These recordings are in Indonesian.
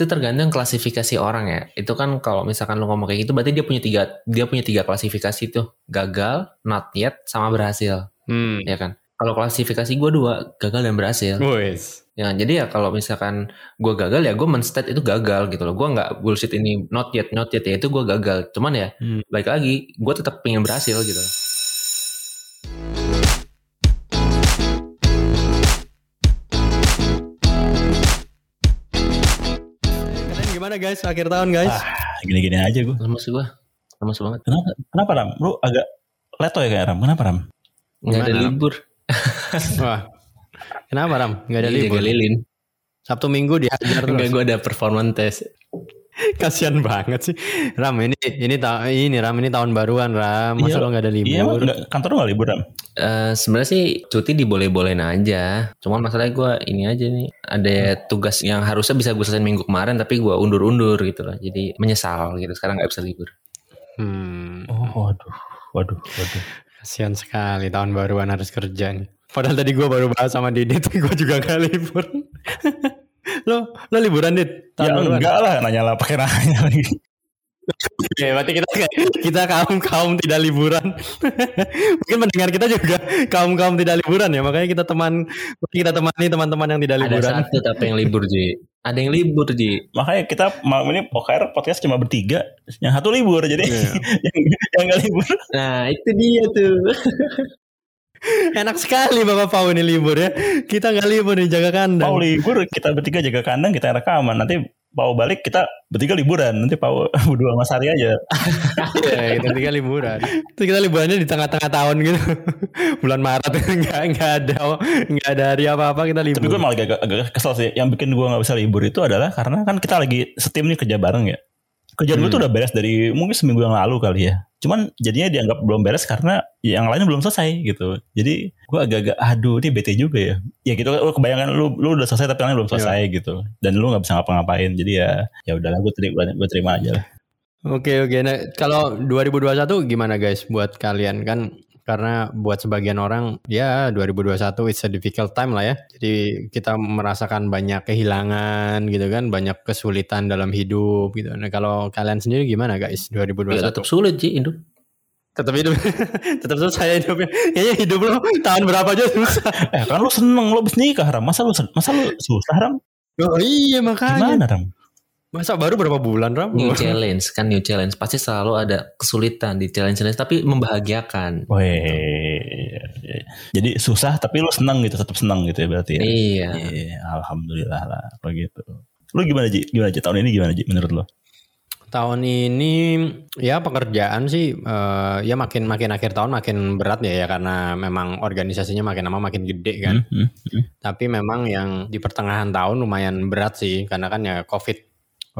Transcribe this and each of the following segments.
itu tergantung klasifikasi orang ya. Itu kan kalau misalkan lu ngomong kayak gitu, berarti dia punya tiga dia punya tiga klasifikasi tuh, gagal, not yet, sama berhasil, Hmm. ya kan? Kalau klasifikasi gue dua, gagal dan berhasil. Wes. Ya, jadi ya kalau misalkan gue gagal ya gue menstate itu gagal gitu loh. Gue nggak bullshit ini not yet, not yet ya itu gue gagal. Cuman ya Hmm. baik lagi, gue tetap pengen berhasil gitu. Kalian guys? Akhir tahun guys. Ah, gini-gini aja gue. Lemes gue, lemes banget. Kenapa? Kenapa Ram? Lu agak leto ya kayak Ram? Kenapa Ram? Nggak ada Ram? libur. Wah. Kenapa Ram? Gak ada Iya, libur. jaga lilin. Sabtu Minggu dihajar Enggak terus. gue ada performance test. Kasian banget sih. Ram ini ini ta ini Ram ini tahun baruan Ram. Masa Iya. lo gak ada libur? Iya, emang nggak- kantor lu gak libur Ram? Eh, sebenarnya sih cuti diboleh-bolehin aja. Cuman masalahnya gue ini aja nih ada tugas yang harusnya bisa gue selesai minggu kemarin tapi gue undur-undur gitu loh. Jadi menyesal gitu. Sekarang nggak bisa libur. Hmm. Oh, waduh. Waduh, waduh. Kasian sekali tahun baruan harus kerja nih. Padahal tadi gue baru bahas sama Didit, gue juga gak libur. lo lo liburan Dit? Ya enggak lah, nanya lah pakai nanya lagi. Oke, berarti kita kita kaum kaum tidak liburan. Mungkin mendengar kita juga kaum kaum tidak liburan ya, makanya kita teman kita temani teman-teman yang tidak Ada liburan. satu tapi yang libur Ji. Ada yang libur Ji. Makanya kita malam ini OKR podcast cuma bertiga, yang satu libur jadi Iya. yang yang nggak libur. Nah itu dia tuh. Enak sekali Bapak Pau ini libur ya. Kita nggak libur nih jaga kandang. Pau libur, kita bertiga jaga kandang, kita rekaman. Nanti Pau balik, kita bertiga liburan. Nanti Pau berdua sama Sari aja. Iya, kita tiga liburan. Terus kita liburannya di tengah-tengah tahun gitu. Bulan Maret nggak nggak ada nggak ada hari apa-apa kita libur. Tapi gue malah agak, agak kesel sih. Yang bikin gue nggak bisa libur itu adalah karena kan kita lagi setim nih kerja bareng ya. Kerjaan gue Hmm. tuh udah beres dari mungkin seminggu yang lalu kali ya. Cuman jadinya dianggap belum beres karena yang lainnya belum selesai gitu. Jadi gue agak-agak aduh ini bete juga ya. Ya gitu lu kebayangan lu lu udah selesai tapi yang lain belum selesai gitu. Dan lu nggak bisa ngapa-ngapain. Jadi ya ya udahlah gue terima gue terima aja lah. Oke oke. Nah, kalau 2021 gimana guys buat kalian kan? Karena buat sebagian orang ya 2021 it's a difficult time lah ya. Jadi kita merasakan banyak kehilangan gitu kan, banyak kesulitan dalam hidup gitu. Nah kalau kalian sendiri gimana guys 2021? Ya, tetap sulit Ji hidup. tetap hidup, tetap susah ya hidupnya. Kayaknya hidup lo tahun berapa aja susah. Eh kan lu seneng lu abis nikah Ram. Masa lu masa lu susah Ram? Oh iya makanya. Gimana Ram? Masa baru berapa bulan Ram? New challenge kan new challenge pasti selalu ada kesulitan di challenge challenge tapi membahagiakan. Weh, jadi susah tapi lu seneng gitu, tetap seneng gitu ya berarti ya. Iya. Iya, alhamdulillah lah kalau gitu. Lu gimana Ji? Gimana Ji? Tahun ini gimana Ji menurut lu? Tahun ini ya pekerjaan sih eh, ya makin makin akhir tahun makin berat ya ya karena memang organisasinya makin lama makin gede kan. Hmm, hmm, hmm. Tapi memang yang di pertengahan tahun lumayan berat sih karena kan ya Covid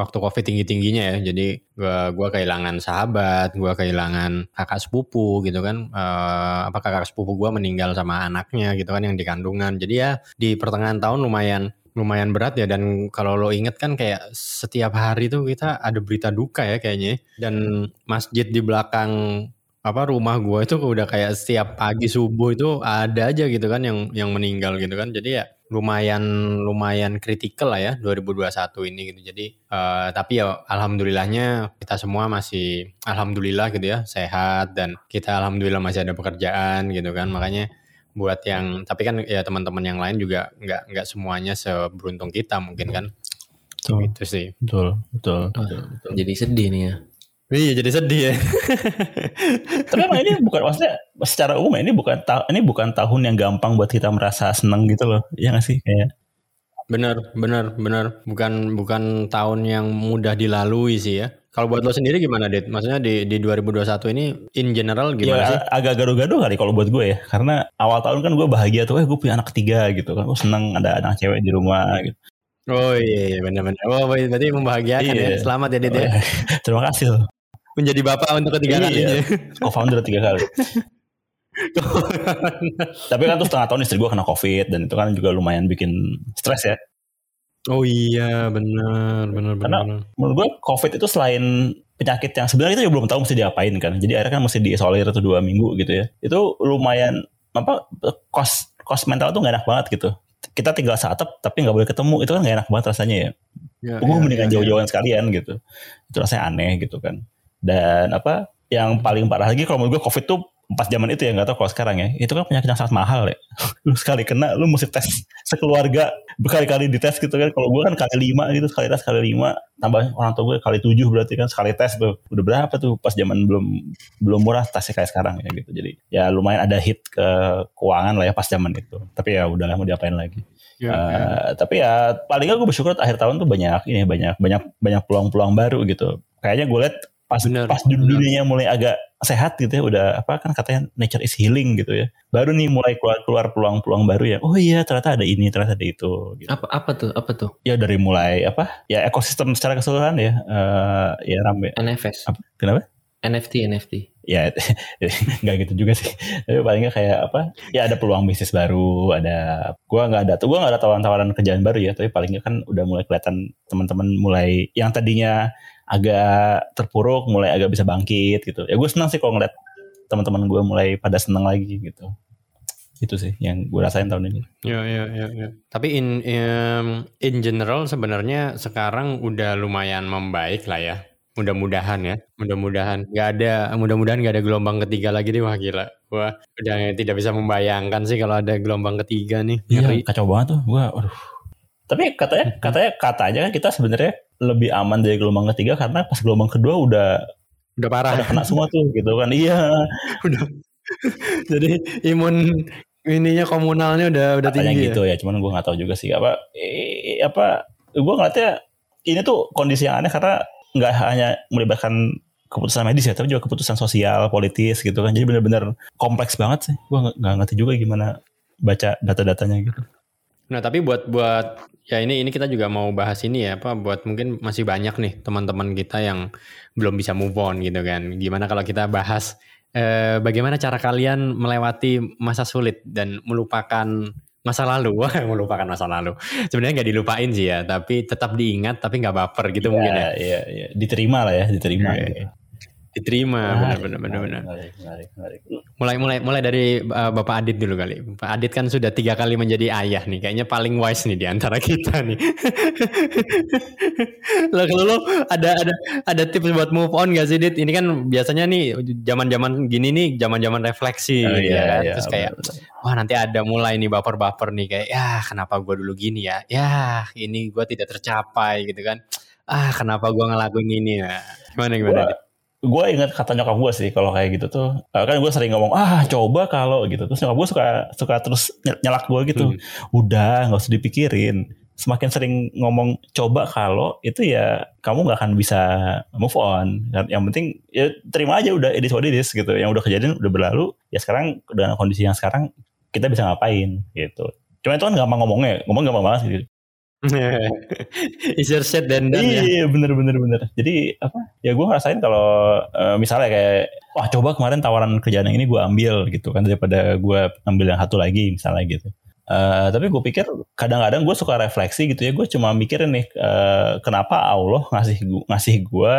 waktu Covid tinggi-tingginya ya. Jadi gua gua kehilangan sahabat, gua kehilangan kakak sepupu gitu kan. Eh apa kakak sepupu gua meninggal sama anaknya gitu kan yang di kandungan. Jadi ya di pertengahan tahun lumayan lumayan berat ya dan kalau lo inget kan kayak setiap hari tuh kita ada berita duka ya kayaknya dan masjid di belakang apa rumah gua itu udah kayak setiap pagi subuh itu ada aja gitu kan yang yang meninggal gitu kan jadi ya lumayan lumayan kritikal lah ya 2021 ini gitu. Jadi eh, tapi ya alhamdulillahnya kita semua masih alhamdulillah gitu ya sehat dan kita alhamdulillah masih ada pekerjaan gitu kan. Makanya buat yang tapi kan ya teman-teman yang lain juga nggak nggak semuanya seberuntung kita mungkin kan. Betul, itu sih. Betul, betul. Jadi sedih nih ya. Iya jadi sedih ya Tapi emang ini bukan maksudnya secara umum ya, ini bukan ta- ini bukan tahun yang gampang buat kita merasa seneng gitu loh. Iya gak sih? Kayak bener bener bener bukan bukan tahun yang mudah dilalui sih ya kalau buat lo sendiri gimana Dit? Maksudnya di di 2021 ini in general gimana ya sih? agak gaduh-gaduh kali kalau buat gue ya. Karena awal tahun kan gue bahagia tuh, eh gue punya anak ketiga gitu kan. Gue seneng ada anak cewek di rumah gitu. Oh iya, iya benar-benar. Oh berarti membahagiakan Iya. ya. Selamat ya Dit ya. Terima kasih loh. Menjadi bapak untuk ketiga Iya. kalinya. Co-founder tiga kali. Tapi kan tuh setengah tahun istri gue kena covid dan itu kan juga lumayan bikin stres ya. oh iya, benar, benar, benar. Karena-. Menurut gue covid itu selain penyakit yang sebenarnya kita juga belum tahu mesti diapain kan. Jadi akhirnya kan mesti diisolir tuh dua minggu gitu ya. Itu lumayan apa kos kos mental tuh gak enak banget gitu. kita tinggal seatap tapi nggak boleh ketemu itu kan gak enak banget rasanya ya. Ya, gue ya, mendingan ya, ya. jauh-jauhan sekalian gitu. Itu rasanya aneh gitu kan. Dan apa yang paling parah lagi kalau menurut gue covid tuh pas zaman itu ya nggak tahu kalau sekarang ya. Itu kan penyakit yang sangat mahal ya. Lu sekali kena lu mesti tes sekeluarga berkali-kali dites gitu kan. Kalau gue kan kali lima gitu sekali tes kali lima. Tambah orang tua gue kali tujuh berarti kan sekali tes tuh. Udah berapa tuh pas zaman belum belum murah tesnya kayak sekarang ya gitu. Jadi ya lumayan ada hit ke keuangan lah ya pas zaman itu. Tapi ya udah mau diapain lagi. Ya, ya. Eh, tapi ya paling gue bersyukur akhir tahun tuh banyak ini banyak banyak banyak peluang-peluang baru gitu. Kayaknya gue lihat pas Bener, pas bener. dunianya mulai agak sehat gitu ya udah apa kan katanya nature is healing gitu ya baru nih mulai keluar keluar peluang-peluang baru ya oh iya ternyata ada ini ternyata ada itu gitu. Apa apa tuh? Apa tuh? ya dari mulai apa ya ekosistem secara keseluruhan ya eh ya rame NFS. apa kenapa NFT NFT. ya nggak gitu juga sih tapi paling nggak kayak apa ya ada peluang bisnis baru ada gua nggak ada tuh gua nggak ada tawaran-tawaran kerjaan baru ya tapi paling nggak kan udah mulai kelihatan teman-teman mulai yang tadinya agak terpuruk mulai agak bisa bangkit gitu ya gue senang sih kalau ngeliat teman-teman gue mulai pada senang lagi gitu itu sih yang gue rasain tahun ini Ya, ya, ya, ya. Tapi in em, in general sebenarnya sekarang udah lumayan membaik lah ya. Mudah-mudahan ya, mudah-mudahan. Gak ada, mudah-mudahan gak ada gelombang ketiga lagi nih wah gila. Wah udah tidak bisa membayangkan sih kalau ada gelombang ketiga nih. Iya, kacau banget tuh gue aduh tapi katanya katanya katanya kan kita sebenarnya lebih aman dari gelombang ketiga karena pas gelombang kedua udah Udah parah. pada kena semua tuh gitu kan iya udah. Jadi imun ininya komunalnya udah udah katanya tinggi. gitu ya. cuman gue nggak tahu juga sih apa eh, apa gue ngeliatnya ini tuh kondisi yang aneh karena nggak hanya melibatkan keputusan medis ya tapi juga keputusan sosial politis gitu kan jadi benar-benar kompleks banget sih gue nggak ngerti juga gimana baca data-datanya gitu Nah tapi buat buat ya ini ini kita juga mau bahas ini ya apa buat mungkin masih banyak nih teman-teman kita yang belum bisa move on gitu kan. Gimana kalau kita bahas eh, bagaimana cara kalian melewati masa sulit dan melupakan masa lalu? Wah melupakan masa lalu. Sebenarnya nggak dilupain sih ya, tapi tetap diingat tapi nggak baper gitu mungkin ya. iya iya diterima lah ya diterima Iya, gitu. Diterima benar-benar. menarik, menarik, menarik. Mulai mulai mulai dari uh, Bapak Adit dulu kali. Pak Adit kan sudah tiga kali menjadi ayah nih. Kayaknya paling wise nih di antara kita nih. Lo kalau lo ada ada ada tips buat move on gak sih Dit? Ini kan biasanya nih zaman-zaman gini nih zaman-zaman refleksi Oh, gitu iya, kan. iya, Terus kayak benar-benar. wah nanti ada mulai nih baper-baper nih kayak ya kenapa gue dulu gini ya? Ya ini gue tidak tercapai gitu kan. Ah kenapa gue ngelakuin ini ya? Gimana gimana? Dit? Gue ingat kata nyokap gue sih kalau kayak gitu tuh. Eh, kan gue sering ngomong ah coba kalau gitu. Terus nyokap gue suka suka terus ny- nyelak gue gitu. Hmm. udah nggak usah dipikirin. Semakin sering ngomong coba kalau itu ya kamu nggak akan bisa move on. Dan yang penting ya terima aja udah it is what it is gitu. Yang udah kejadian udah berlalu ya sekarang dengan kondisi yang sekarang kita bisa ngapain gitu. Cuma itu kan gampang ngomongnya ngomong gampang banget gitu Easier said than done ya. Iya bener bener bener. Jadi apa? Ya gue ngerasain kalau eh, misalnya kayak wah coba kemarin tawaran kerjaan yang ini gue ambil gitu kan daripada gue ambil yang satu lagi misalnya gitu. Eh, tapi gue pikir kadang-kadang gue suka refleksi gitu ya. Gue cuma mikirin nih eh, kenapa Allah ngasih gu- ngasih gue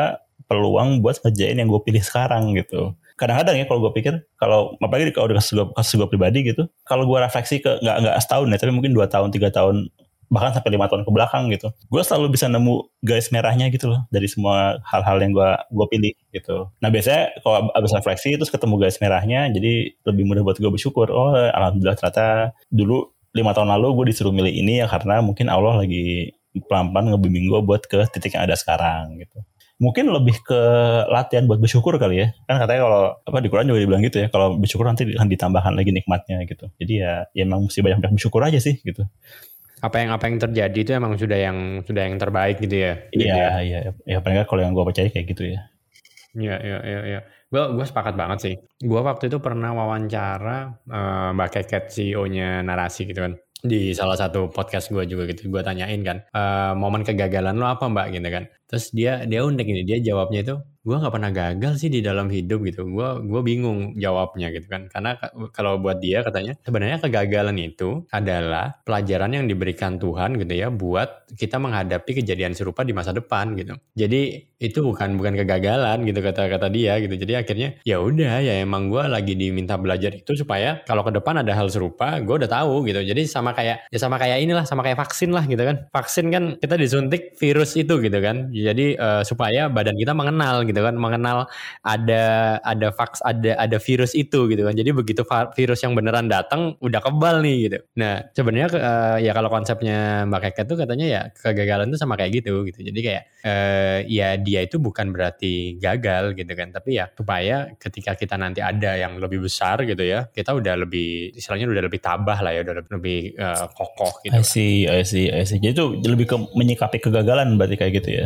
peluang buat ngerjain yang gue pilih sekarang gitu. Kadang-kadang ya kalau gue pikir kalau apalagi kalau udah kasus gue pribadi gitu, kalau gue refleksi ke nggak nggak setahun ya, tapi mungkin dua tahun tiga tahun bahkan sampai lima tahun ke belakang gitu. Gue selalu bisa nemu garis merahnya gitu loh dari semua hal-hal yang gue gue pilih gitu. Nah biasanya kalau abis refleksi terus ketemu garis merahnya jadi lebih mudah buat gue bersyukur. Oh alhamdulillah ternyata dulu lima tahun lalu gue disuruh milih ini ya karena mungkin Allah lagi pelan-pelan ngebimbing gue buat ke titik yang ada sekarang gitu. Mungkin lebih ke latihan buat bersyukur kali ya. Kan katanya kalau apa di Quran juga dibilang gitu ya kalau bersyukur nanti akan ditambahkan lagi nikmatnya gitu. Jadi ya, ya emang mesti banyak-banyak bersyukur aja sih gitu apa yang apa yang terjadi itu emang sudah yang sudah yang terbaik gitu ya. Iya, iya. Ya paling kalau yang gue percaya kayak gitu ya. Iya, iya, iya, iya. Gue gue sepakat banget sih. Gue waktu itu pernah wawancara eh, Mbak Keket CEO-nya Narasi gitu kan. Di salah satu podcast gue juga gitu. Gue tanyain kan, eh, momen kegagalan lo apa Mbak gitu kan. Terus dia dia unik ini, dia jawabnya itu gue nggak pernah gagal sih di dalam hidup gitu. Gue gue bingung jawabnya gitu kan. Karena ka- kalau buat dia katanya sebenarnya kegagalan itu adalah pelajaran yang diberikan Tuhan gitu ya buat kita menghadapi kejadian serupa di masa depan gitu. Jadi itu bukan bukan kegagalan gitu kata-kata dia gitu. Jadi akhirnya ya udah ya emang gue lagi diminta belajar itu supaya kalau ke depan ada hal serupa gue udah tahu gitu. Jadi sama kayak ya sama kayak inilah sama kayak vaksin lah gitu kan. Vaksin kan kita disuntik virus itu gitu kan. Jadi eh, supaya badan kita mengenal gitu kan, mengenal ada ada vaks ada ada virus itu gitu kan. Jadi begitu virus yang beneran datang udah kebal nih gitu. Nah, sebenarnya eh, ya kalau konsepnya Mbak Keke tuh katanya ya kegagalan tuh sama kayak gitu gitu. Jadi kayak eh, ya dia itu bukan berarti gagal gitu kan, tapi ya supaya ketika kita nanti ada yang lebih besar gitu ya, kita udah lebih istilahnya udah lebih tabah lah ya, udah lebih, lebih, eh, kokoh gitu. I see, I see, I see. Jadi itu lebih ke menyikapi kegagalan berarti kayak gitu ya.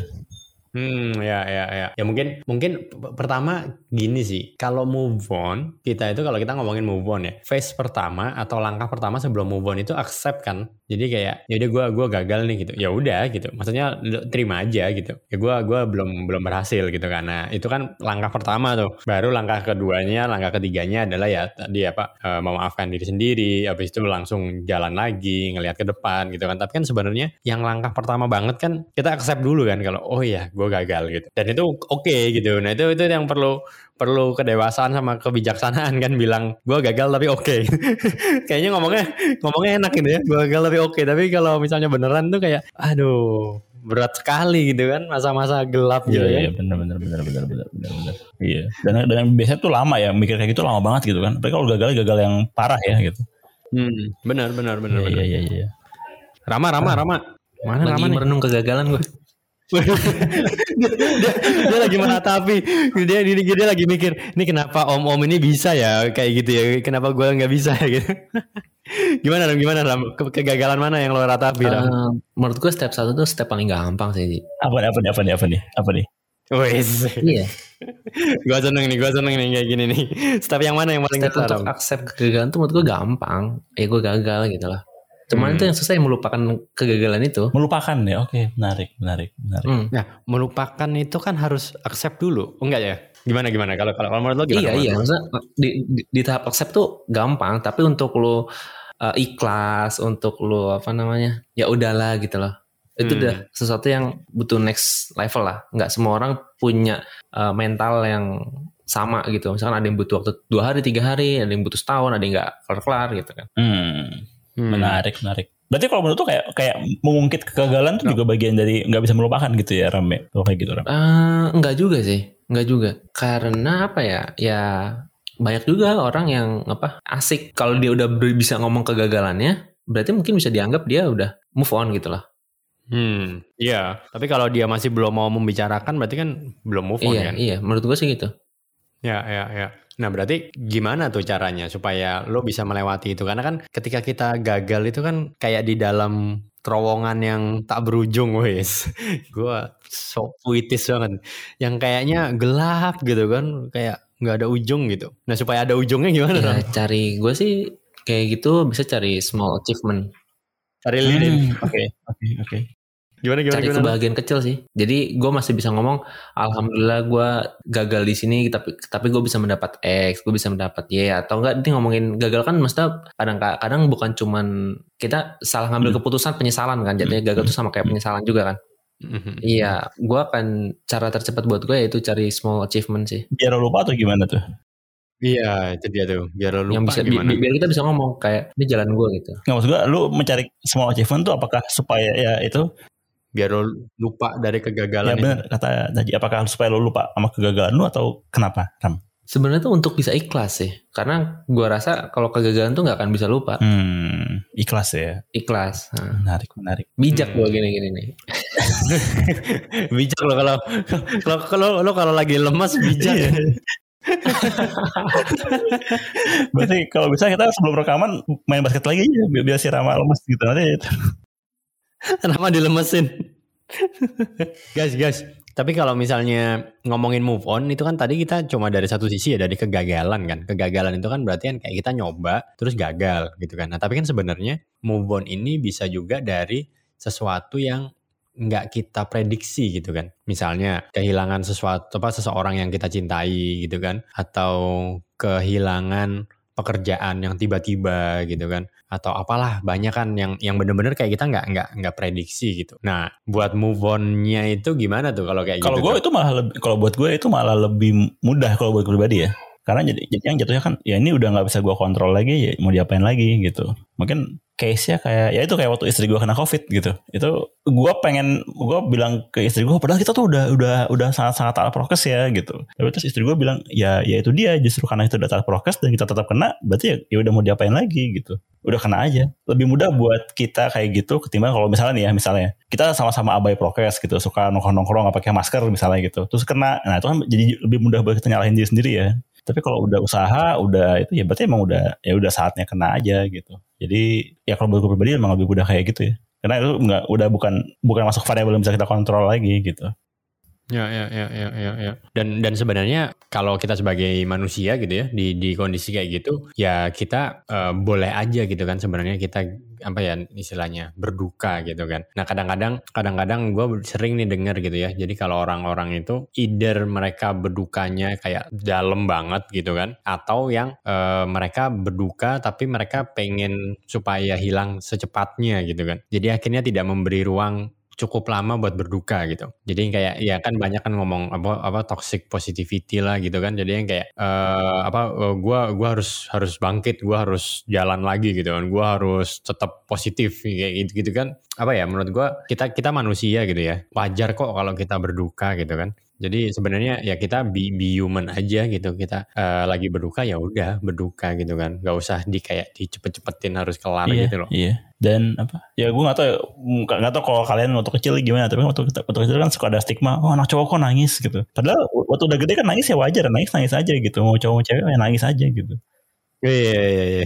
Hmm, ya, ya, ya. Ya mungkin, mungkin pertama gini sih. Kalau move on, kita itu kalau kita ngomongin move on ya, phase pertama atau langkah pertama sebelum move on itu accept kan. Jadi kayak, ya udah gue gua gagal nih gitu. Ya udah gitu. Maksudnya terima aja gitu. Ya gue gua belum belum berhasil gitu. Nah itu kan langkah pertama tuh. Baru langkah keduanya, langkah ketiganya adalah ya tadi apa eh, memaafkan diri sendiri. Habis itu langsung jalan lagi, ngelihat ke depan gitu kan. Tapi kan sebenarnya yang langkah pertama banget kan kita accept dulu kan kalau oh ya gue gagal gitu. Dan itu oke gitu. Nah itu itu yang perlu perlu kedewasaan sama kebijaksanaan kan bilang gue gagal tapi oke. Kayaknya ngomongnya ngomongnya enak gitu ya. Gue gagal tapi oke. Tapi kalau misalnya beneran tuh kayak aduh berat sekali gitu kan masa-masa gelap gitu Iya, ya. iya, benar, benar, benar, benar, benar, benar, benar. Iya. Dan dan yang biasanya tuh lama ya, mikir kayak gitu lama banget gitu kan. Tapi kalau gagal gagal yang parah ya gitu. Hmm, benar benar benar Iya, benar. iya, iya, iya. Rama Rama Rama. Mana Lagi Rama nih? merenung kegagalan gue. Dia, dia, dia lagi meratapi dia, dia dia lagi mikir ini kenapa om om ini bisa ya kayak gitu ya kenapa gue nggak bisa ya gitu gimana ram gimana ram Ke- kegagalan mana yang lo ratapi ram Eh, menurut gue step satu tuh step paling gampang sih. Apa nih, apa nih, apa nih, apa nih, apa nih? Wes, Iya. gue seneng nih, gue seneng nih kayak gini nih. Step yang mana yang paling Step untuk Ram? accept kegagalan tuh menurut gue gampang. Ya gue gagal gitu lah. Hmm. Cuman itu yang susah yang melupakan kegagalan itu. Melupakan ya, oke, menarik, menarik, menarik. Hmm. Nah, melupakan itu kan harus accept dulu, Oh, enggak ya? Gimana gimana? Kalau kalau kalau menurut lo gimana? Iya iya, maksudnya di, di, di tahap accept tuh gampang, tapi untuk lo uh, ikhlas, untuk lo apa namanya, ya udahlah gitu loh. Itu Hmm. udah sesuatu yang butuh next level lah. Nggak semua orang punya uh, mental yang sama gitu. Misalkan ada yang butuh waktu dua hari, tiga hari, ada yang butuh setahun, ada yang nggak kelar-kelar gitu kan. Hmm, Hmm. menarik, menarik. Berarti kalau menurut tuh kayak kayak mengungkit kegagalan tuh juga bagian dari nggak bisa melupakan gitu ya, Ram ya? Kalau kayak gitu, Ram. Eh, enggak juga sih, enggak juga. Karena apa ya? Ya banyak juga orang yang apa asik kalau dia udah bisa ngomong kegagalannya, berarti mungkin bisa dianggap dia udah move on gitu lah. Hmm, iya. Tapi kalau dia masih belum mau membicarakan, berarti kan belum move on iya, kan? iya. Menurut gue sih gitu. Ya, ya, ya. Nah, berarti gimana tuh caranya supaya lo bisa melewati itu? Karena kan ketika kita gagal itu kan kayak di dalam terowongan yang tak berujung, wes. Gua so puitis banget. Yang kayaknya gelap gitu kan, kayak nggak ada ujung gitu. Nah, supaya ada ujungnya gimana? Ya cari gue sih kayak gitu bisa cari small achievement, Cari lilin. Hmm, Oke, oke, oke. Gimana, gimana, cari gimana? kebahagiaan kecil sih. Jadi gue masih bisa ngomong, alhamdulillah gue gagal di sini, tapi tapi gue bisa mendapat X, gue bisa mendapat Y atau enggak? Ini ngomongin gagal kan, maksudnya kadang kadang bukan cuman kita salah ngambil keputusan penyesalan kan, jadinya gagal tuh sama kayak penyesalan juga kan. Mhm. Iya, gue akan cara tercepat buat gue yaitu cari small achievement sih, Biar lo lupa atau gimana tuh? Iya, itu dia tuh. Biar lo lupa yang bisa bi- gimana. bi- biar kita bisa ngomong kayak ini jalan gue gitu. Nggak maksud gue, lu mencari small achievement tuh apakah supaya ya itu Biar lo lupa dari ya kegagalan itu. benar kata tadi apakah supaya lu lupa sama kegagalan lu atau kenapa Ram? Sebenarnya tuh untuk bisa ikhlas sih, karena gue rasa kalau kegagalan tuh nggak akan bisa lupa, Hmm, ikhlas ya. ikhlas. Nah, Menarik, menarik. bijak Hmm. gue gini-gini nih. bijak lo kalau kalau kalau lo kalau lagi lemas bijak. Iya. Berarti kalau bisa kita sebelum rekaman main basket lagi ya biar, si Rama lemes gitu nanti. Kenapa dilemesin? guys, guys. Tapi kalau misalnya ngomongin move on itu kan tadi kita cuma dari satu sisi ya dari kegagalan kan. Kegagalan itu kan berarti kan kayak kita nyoba terus gagal gitu kan. Nah, tapi kan sebenarnya move on ini bisa juga dari sesuatu yang nggak kita prediksi gitu kan. Misalnya kehilangan sesuatu apa seseorang yang kita cintai gitu kan atau kehilangan pekerjaan yang tiba-tiba gitu kan atau apalah banyak kan yang yang bener-bener kayak kita nggak nggak nggak prediksi gitu. Nah buat move onnya itu gimana tuh kalau kayak Kalau gitu? gue tuh? itu malah lebih, kalau buat gue itu malah lebih mudah kalau buat gue pribadi ya. Karena jadi, jadi yang jatuhnya kan ya ini udah nggak bisa gue kontrol lagi ya mau diapain lagi gitu. Mungkin case-nya kayak ya itu kayak waktu istri gue kena covid gitu. Itu gue pengen gue bilang ke istri gue padahal kita tuh udah udah udah sangat sangat taat prokes ya gitu. Tapi terus istri gue bilang ya ya itu dia justru karena itu udah taat prokes dan kita tetap kena berarti ya, ya udah mau diapain lagi gitu. Udah kena aja. Lebih mudah buat kita kayak gitu ketimbang kalau misalnya nih ya misalnya kita sama-sama abai prokes gitu suka nongkrong-nongkrong nggak pakai masker misalnya gitu terus kena nah itu kan jadi lebih mudah buat kita nyalahin diri sendiri ya tapi kalau udah usaha udah itu ya berarti emang udah ya udah saatnya kena aja gitu. Jadi ya kalau buat gue pribadi emang lebih mudah kayak gitu ya. Karena itu nggak udah bukan bukan masuk variabel yang bisa kita kontrol lagi gitu. Ya, ya, ya, ya, ya, ya. Dan dan sebenarnya kalau kita sebagai manusia gitu ya di di kondisi kayak gitu, ya kita eh, boleh aja gitu kan sebenarnya kita apa ya istilahnya berduka gitu kan. Nah kadang-kadang kadang-kadang gue sering nih denger gitu ya. Jadi kalau orang-orang itu either mereka berdukanya kayak dalam banget gitu kan, atau yang eh, mereka berduka tapi mereka pengen supaya hilang secepatnya gitu kan. Jadi akhirnya tidak memberi ruang cukup lama buat berduka gitu. Jadi kayak ya kan banyak kan ngomong apa apa toxic positivity lah gitu kan. Jadi yang kayak eh, apa eh, gua gua harus harus bangkit, gua harus jalan lagi gitu kan. Gua harus tetap positif kayak gitu gitu kan. Apa ya menurut gua kita kita manusia gitu ya. Wajar kok kalau kita berduka gitu kan. Jadi sebenarnya ya kita be, be human aja gitu. Kita eh, lagi berduka ya udah berduka gitu kan. Gak usah di kayak dicepet-cepetin harus kelar iya gitu loh. iya dan apa ya gue nggak tahu ya, nggak tahu kalau kalian waktu kecil gimana tapi waktu kita waktu kecil kan suka ada stigma oh anak cowok kok nangis gitu padahal waktu udah gede kan nangis ya wajar nangis nangis aja gitu mau cowok mau cewek ya nangis aja gitu Iya iya iya.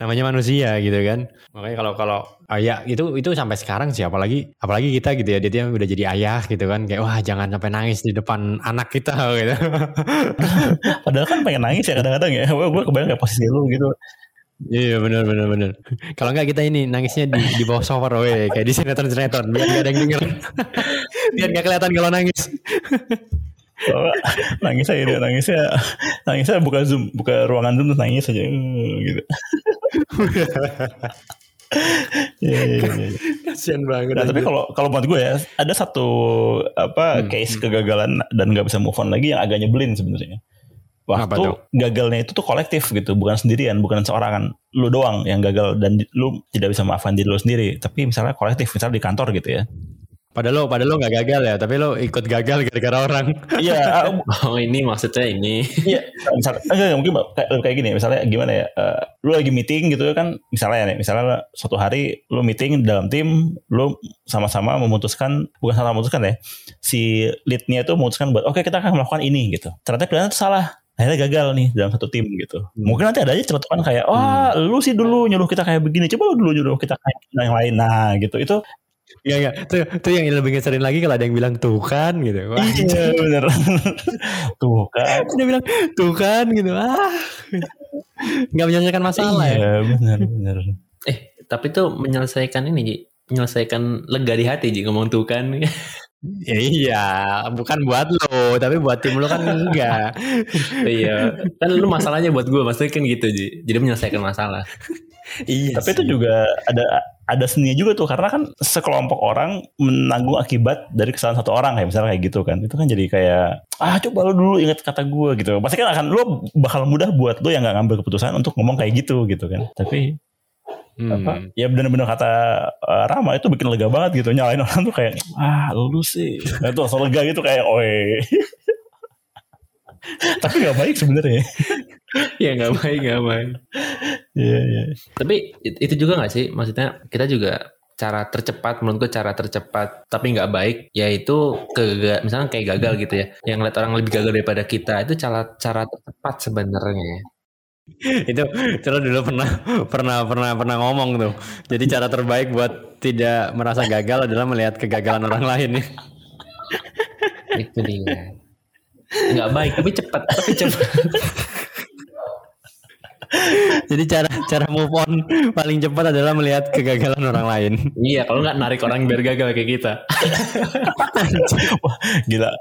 Namanya manusia gitu kan. Makanya kalau kalau ayah itu itu sampai sekarang sih apalagi apalagi kita gitu ya dia udah jadi ayah gitu kan kayak wah jangan sampai nangis di depan anak kita gitu. padahal kan pengen nangis ya kadang-kadang ya gue gue kebayang kayak posisi lu gitu Iya benar benar benar. Kalau nggak kita ini nangisnya di di bawah sofa weh kayak di sinetron sinetron biar nggak ada yang denger. biar nggak kelihatan kalau nangis. Nangis aja dia nangisnya nangisnya buka zoom buka ruangan zoom terus nangis aja "Uh," gitu Iya, iya, iya. Kasian banget. Nah, tapi kalau kalau buat gue ya ada satu apa Hmm, case kegagalan dan nggak bisa move on lagi yang agak nyebelin sebenarnya. Waktu gagalnya itu tuh kolektif gitu, bukan sendirian, bukan seorangan. Lu doang yang gagal dan lu tidak bisa maafkan diri lu sendiri. Tapi misalnya kolektif, misalnya di kantor gitu ya. Padahal lo padahal lo nggak gagal ya tapi lo ikut gagal gara-gara orang. Iya, Oh ini maksudnya ini. Iya, misalnya enggak, enggak, mungkin kayak, kayak gini, misalnya gimana ya? eh, lu lagi meeting gitu kan, misalnya nih, misalnya suatu hari lu meeting dalam tim, lu sama-sama memutuskan, bukan salah memutuskan ya, si leadnya itu memutuskan buat, oke kita akan melakukan ini gitu. Ternyata kalian itu salah, akhirnya gagal nih dalam satu tim gitu. Mungkin nanti ada aja celutukan kayak, wah lu sih dulu nyuruh kita kayak begini, coba lu dulu nyuruh kita kayak yang lain. Nah gitu, itu Iya iya. Tuh, tuh yang lebih ngeselin lagi kalau ada yang bilang tuh kan gitu. Wah, iya bener. Tuh kan. dia bilang tuh kan gitu. Ah. Nggak menyelesaikan masalah ya. Iya bener, bener. Eh tapi tuh menyelesaikan ini Ji. Menyelesaikan lega di hati Ji ngomong tuh kan. Ya iya, bukan buat lo, tapi buat tim lo kan enggak. iya. Kan lu masalahnya buat gue maksudnya kan gitu Ji. Jadi menyelesaikan masalah. iya. Tapi itu juga ada ada seninya juga tuh karena kan sekelompok orang menanggung akibat dari kesalahan satu orang kayak misalnya kayak gitu kan. Itu kan jadi kayak ah coba lu dulu ingat kata gue gitu. Pasti kan akan lu bakal mudah buat lu yang nggak ngambil keputusan untuk ngomong kayak gitu gitu kan. Tapi Hmm. apa ya benar-benar kata uh, Rama itu bikin lega banget gitu nyalain orang tuh kayak ah lu sih. Nah, itu langsung lega gitu kayak oi. Tapi nggak baik sebenarnya. Ya nggak baik nggak baik. iya iya. Tapi it- itu juga nggak sih? Maksudnya kita juga cara tercepat menurut gue cara tercepat tapi nggak baik yaitu ke misalnya kayak gagal gitu ya. Yang ngeliat orang lebih gagal daripada kita itu cara cara tercepat sebenarnya itu lo dulu pernah pernah pernah pernah ngomong tuh. Jadi cara terbaik buat tidak merasa gagal adalah melihat kegagalan orang lain ya. itu dia nggak baik tapi cepat tapi cepat Jadi cara cara move on paling cepat adalah melihat kegagalan orang lain. Iya, kalau nggak narik orang biar gagal kayak kita. Wah, gila.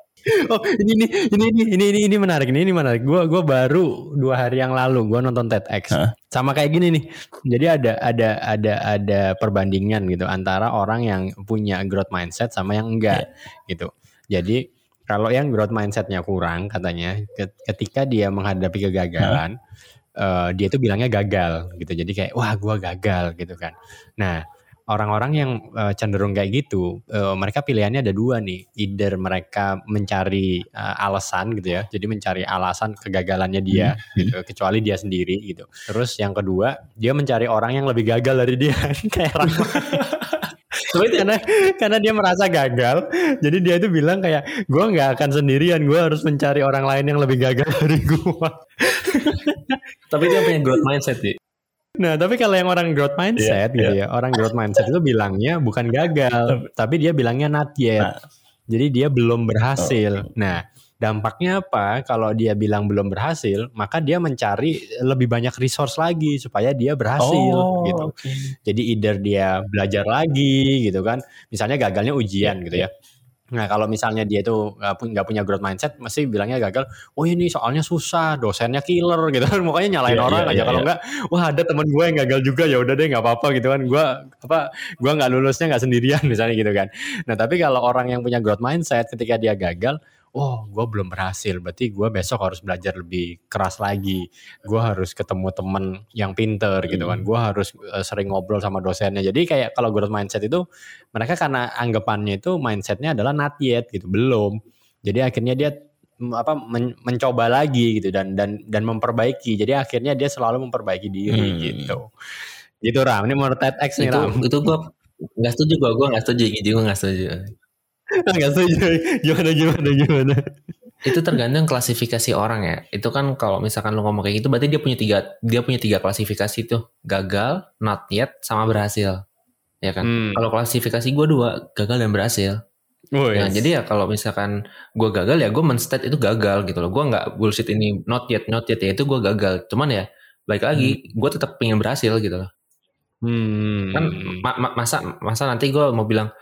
Oh ini nih ini ini ini ini ini menarik ini ini menarik. Gua gua baru dua hari yang lalu gua nonton TEDx Hah? sama kayak gini nih. Jadi ada ada ada ada perbandingan gitu antara orang yang punya growth mindset sama yang enggak gitu. Jadi kalau yang growth mindsetnya kurang katanya ke- ketika dia menghadapi kegagalan eh, dia itu bilangnya gagal gitu. Jadi kayak wah gua gagal gitu kan. Nah orang-orang yang eh, cenderung kayak gitu, eh, mereka pilihannya ada dua nih. Either mereka mencari eh, alasan gitu ya, jadi mencari alasan kegagalannya dia, gitu, kecuali dia sendiri gitu. Terus yang kedua, dia mencari orang yang lebih gagal dari dia, kayak Rahma. karena karena dia merasa gagal, jadi dia itu bilang kayak gue nggak akan sendirian, gue harus mencari orang lain yang lebih gagal dari gue. Tapi dia punya growth mindset sih. Nah, tapi kalau yang orang growth mindset Iya, gitu ya, orang growth mindset itu bilangnya bukan gagal, tapi dia bilangnya not yet. Nah. Jadi dia belum berhasil. Nah, dampaknya apa? Kalau dia bilang belum berhasil, maka dia mencari lebih banyak resource lagi supaya dia berhasil Oh, gitu. oke. Jadi either dia belajar lagi gitu kan. Misalnya gagalnya ujian Iya, gitu ya. Nah kalau misalnya dia itu nggak pu- nggak punya growth mindset, mesti bilangnya gagal. Oh ini soalnya susah, dosennya killer gitu kan. Makanya nyalain Iya, orang iya, aja. iya, kalau iya. nggak, wah ada teman gue yang gagal juga ya udah deh nggak apa-apa gitu kan. Gue apa, gue nggak lulusnya nggak sendirian misalnya gitu kan. Nah tapi kalau orang yang punya growth mindset, ketika dia gagal, oh gue belum berhasil, berarti gue besok harus belajar lebih keras lagi. Gue harus ketemu temen yang pinter gitu kan. Gue harus eh, sering ngobrol sama dosennya. Jadi kayak kalau growth mindset itu mereka karena anggapannya itu mindsetnya adalah not yet gitu, belum. Jadi akhirnya dia mm, apa men- mencoba lagi gitu dan dan dan memperbaiki. Jadi akhirnya dia selalu memperbaiki diri Hmm. gitu. Gitu Ram, ini menurut TEDx nih Itu Ram. itu gue nggak setuju gue, gue nggak setuju, Gigi gue nggak setuju. Enggak setuju. Gimana gimana gimana. Itu tergantung klasifikasi orang ya. Itu kan kalau misalkan lu ngomong kayak gitu, berarti dia punya tiga dia punya tiga klasifikasi tuh, gagal, not yet, sama berhasil. Ya kan? Hmm. Kalau klasifikasi gue dua, gagal dan berhasil. Woi. Ya, jadi ya kalau misalkan gue gagal ya gue menstate itu gagal gitu loh. Gue nggak bullshit ini not yet, not yet ya itu gue gagal. Cuman ya baik lagi, gue tetap pengen berhasil gitu loh. Hmm. Kan ma- ma- masa masa nanti gue mau bilang "Ah,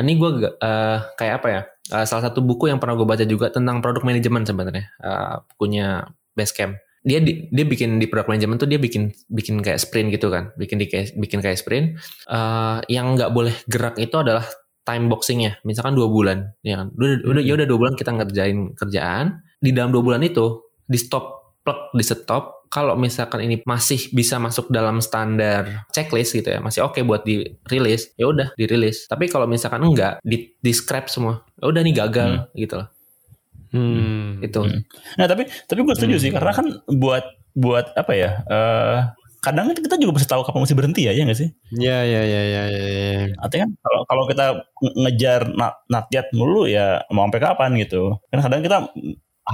ini gue eh, kayak apa ya? Eh, salah satu buku yang pernah gue baca juga tentang produk manajemen sebenarnya. Eh, punya Basecamp. Dia di- dia bikin di produk manajemen tuh dia bikin bikin kayak sprint gitu kan. Bikin di kayak- bikin kayak sprint. Eh, yang nggak boleh gerak itu adalah time boxingnya. Misalkan dua bulan, ya kan? Udah, udah ya udah dua bulan kita ngerjain kerjaan. Di dalam dua bulan itu di stop plug di stop kalau misalkan ini masih bisa masuk dalam standar checklist gitu ya masih oke buat dirilis ya udah dirilis tapi kalau misalkan enggak di, di scrap semua ya udah nih gagal gitu loh Hmm. itu Hmm. Nah tapi tapi gue setuju sih karena kan buat buat apa ya? eh kadang kan kita juga bisa tahu kapan mesti berhenti ya, ya nggak sih? Ya ya ya ya ya. ya. Artinya kan kalau kalau kita nge- ngejar na- natiat mulu ya mau sampai kapan gitu. Karena kadang kita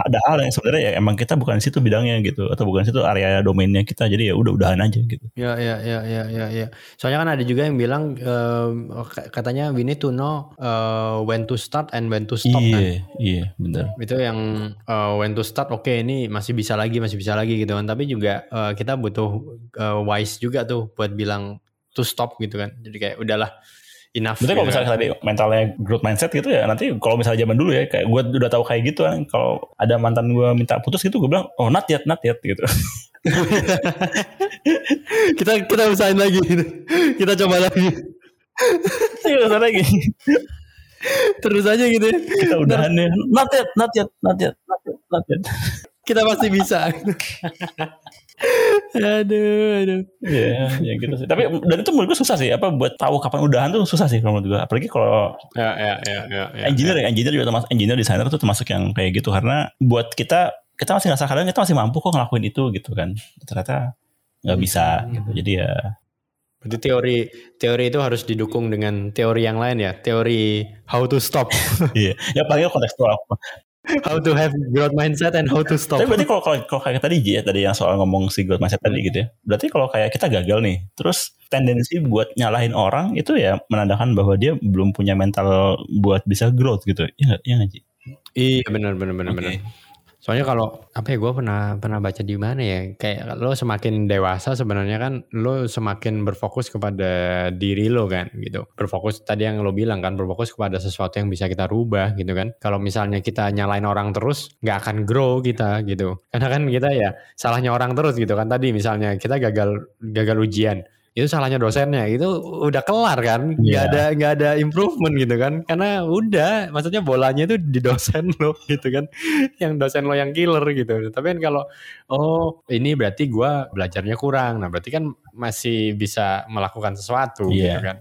ada hal yang sebenarnya ya emang kita bukan situ bidangnya gitu atau bukan situ area domainnya kita jadi ya udah udahan aja gitu. Ya ya ya ya ya ya. Soalnya kan ada juga yang bilang k- katanya we need to know uh, when to start and when to stop kan. Iya, iya benar. Itu yang uh, when to start oke ini masih bisa lagi masih bisa lagi gitu kan. Tapi juga uh, kita butuh uh, wise juga tuh buat bilang to stop gitu kan. Jadi kayak udahlah enough. Berarti kalau gitu misalnya kan. tadi mentalnya growth mindset gitu ya nanti kalau misalnya zaman dulu ya kayak gue udah tahu kayak gitu kan kalau ada mantan gue minta putus gitu gue bilang oh not yet not yet gitu. kita kita usahain lagi. kita coba lagi. Iya usah lagi. Terus aja gitu ya. Kita udahan ya. Not yet, not yet, not yet, not yet, not yet. Kita pasti bisa. aduh, aduh. Iya, ya gitu sih. Tapi dan itu menurut gue susah sih. Apa buat tahu kapan udahan tuh susah sih kalau menurut gue. Apalagi kalau Ya, ya, ya, ya, ya. engineer ya, engineer juga termasuk engineer designer tuh termasuk yang kayak gitu karena buat kita kita masih ngerasa kadang kita masih mampu kok ngelakuin itu gitu kan. Ternyata nggak bisa gitu. Jadi ya Berarti teori teori itu harus didukung dengan teori yang lain ya. Teori how to stop, iya. Ya paling kontekstual. How to have growth mindset and how to stop. Tapi berarti kalau kalau kalau kayak tadi Ji, ya tadi yang soal ngomong si growth mindset tadi gitu ya. Berarti kalau kayak kita gagal nih, terus tendensi buat nyalahin orang itu ya menandakan bahwa dia belum punya mental buat bisa growth gitu. Iya? Iya nggak Ji? Iya benar benar benar Oke. benar. Soalnya kalau apa ya gue pernah pernah baca di mana ya kayak lo semakin dewasa sebenarnya kan lo semakin berfokus kepada diri lo kan gitu. Berfokus tadi yang lo bilang kan berfokus kepada sesuatu yang bisa kita rubah gitu kan. Kalau misalnya kita nyalain orang terus nggak akan grow kita gitu. Karena kan kita ya salahnya orang terus gitu kan tadi misalnya kita gagal gagal ujian itu salahnya dosennya. Itu udah kelar kan? Nggak Iya. ada nggak ada improvement gitu kan? Karena udah maksudnya bolanya itu di dosen lo gitu kan? Yang dosen lo yang killer gitu. Tapi kan kalau oh ini berarti gua belajarnya kurang. Nah berarti kan masih bisa melakukan sesuatu gitu Iya. kan?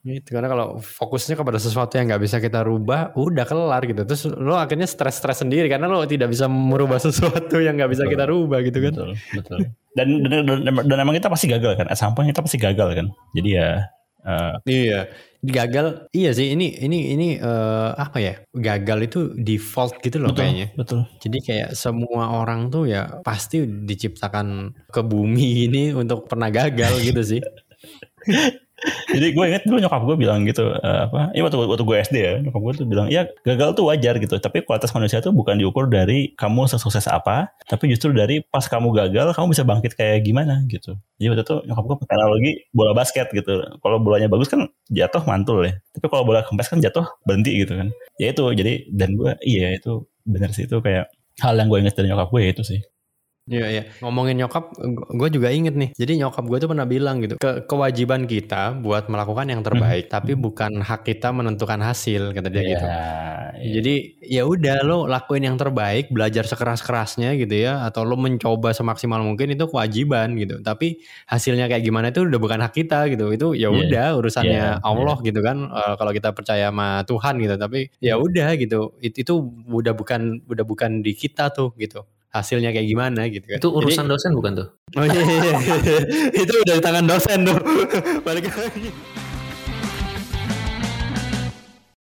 Gitu. Karena kalau fokusnya kepada sesuatu yang nggak bisa kita rubah udah kelar gitu. Terus lo akhirnya stres-stres sendiri karena lo tidak bisa merubah sesuatu yang nggak bisa Betul. kita rubah gitu kan? Betul, betul. Dan, dan, dan, dan emang kita pasti gagal kan. At some point kita pasti gagal kan. Jadi ya eh, Iya, gagal. Iya sih, ini ini ini eh, apa ya? Gagal itu default gitu loh betul, kayaknya. betul. Jadi kayak semua orang tuh ya pasti diciptakan ke bumi ini untuk pernah gagal gitu sih. Jadi gue inget dulu nyokap gue bilang gitu eh, apa? Ini waktu waktu gue SD ya, nyokap gue tuh bilang, ya gagal tuh wajar gitu. Tapi kualitas manusia tuh bukan diukur dari kamu sukses apa, tapi justru dari pas kamu gagal kamu bisa bangkit kayak gimana gitu. Jadi waktu itu nyokap gue pakai analogi bola basket gitu. Kalau bolanya bagus kan jatuh mantul ya. Tapi kalau bola kempes kan jatuh berhenti gitu kan. Ya itu jadi dan gue iya itu bener sih itu kayak hal yang gue inget dari nyokap gue ya itu sih. Iya iya. Ngomongin nyokap, gue juga inget nih. Jadi nyokap gue tuh pernah bilang gitu, ke kewajiban kita buat melakukan yang terbaik, tapi bukan hak kita menentukan hasil, kata dia gitu. Ya, iya. Jadi ya udah lo lakuin yang terbaik, belajar sekeras-kerasnya gitu ya, atau lo mencoba semaksimal mungkin itu kewajiban gitu. Tapi hasilnya kayak gimana itu udah bukan hak kita gitu. Itu ya Iya. udah urusannya Iya, Allah gitu kan. Eh, kalau kita percaya sama Tuhan gitu. Tapi ya udah gitu. It- itu udah bukan udah bukan di kita tuh gitu. Hasilnya kayak gimana gitu kan. Itu urusan Jadi- dosen bukan tuh? Oh iya, iya, iya. itu udah di tangan dosen tuh. Balik lagi.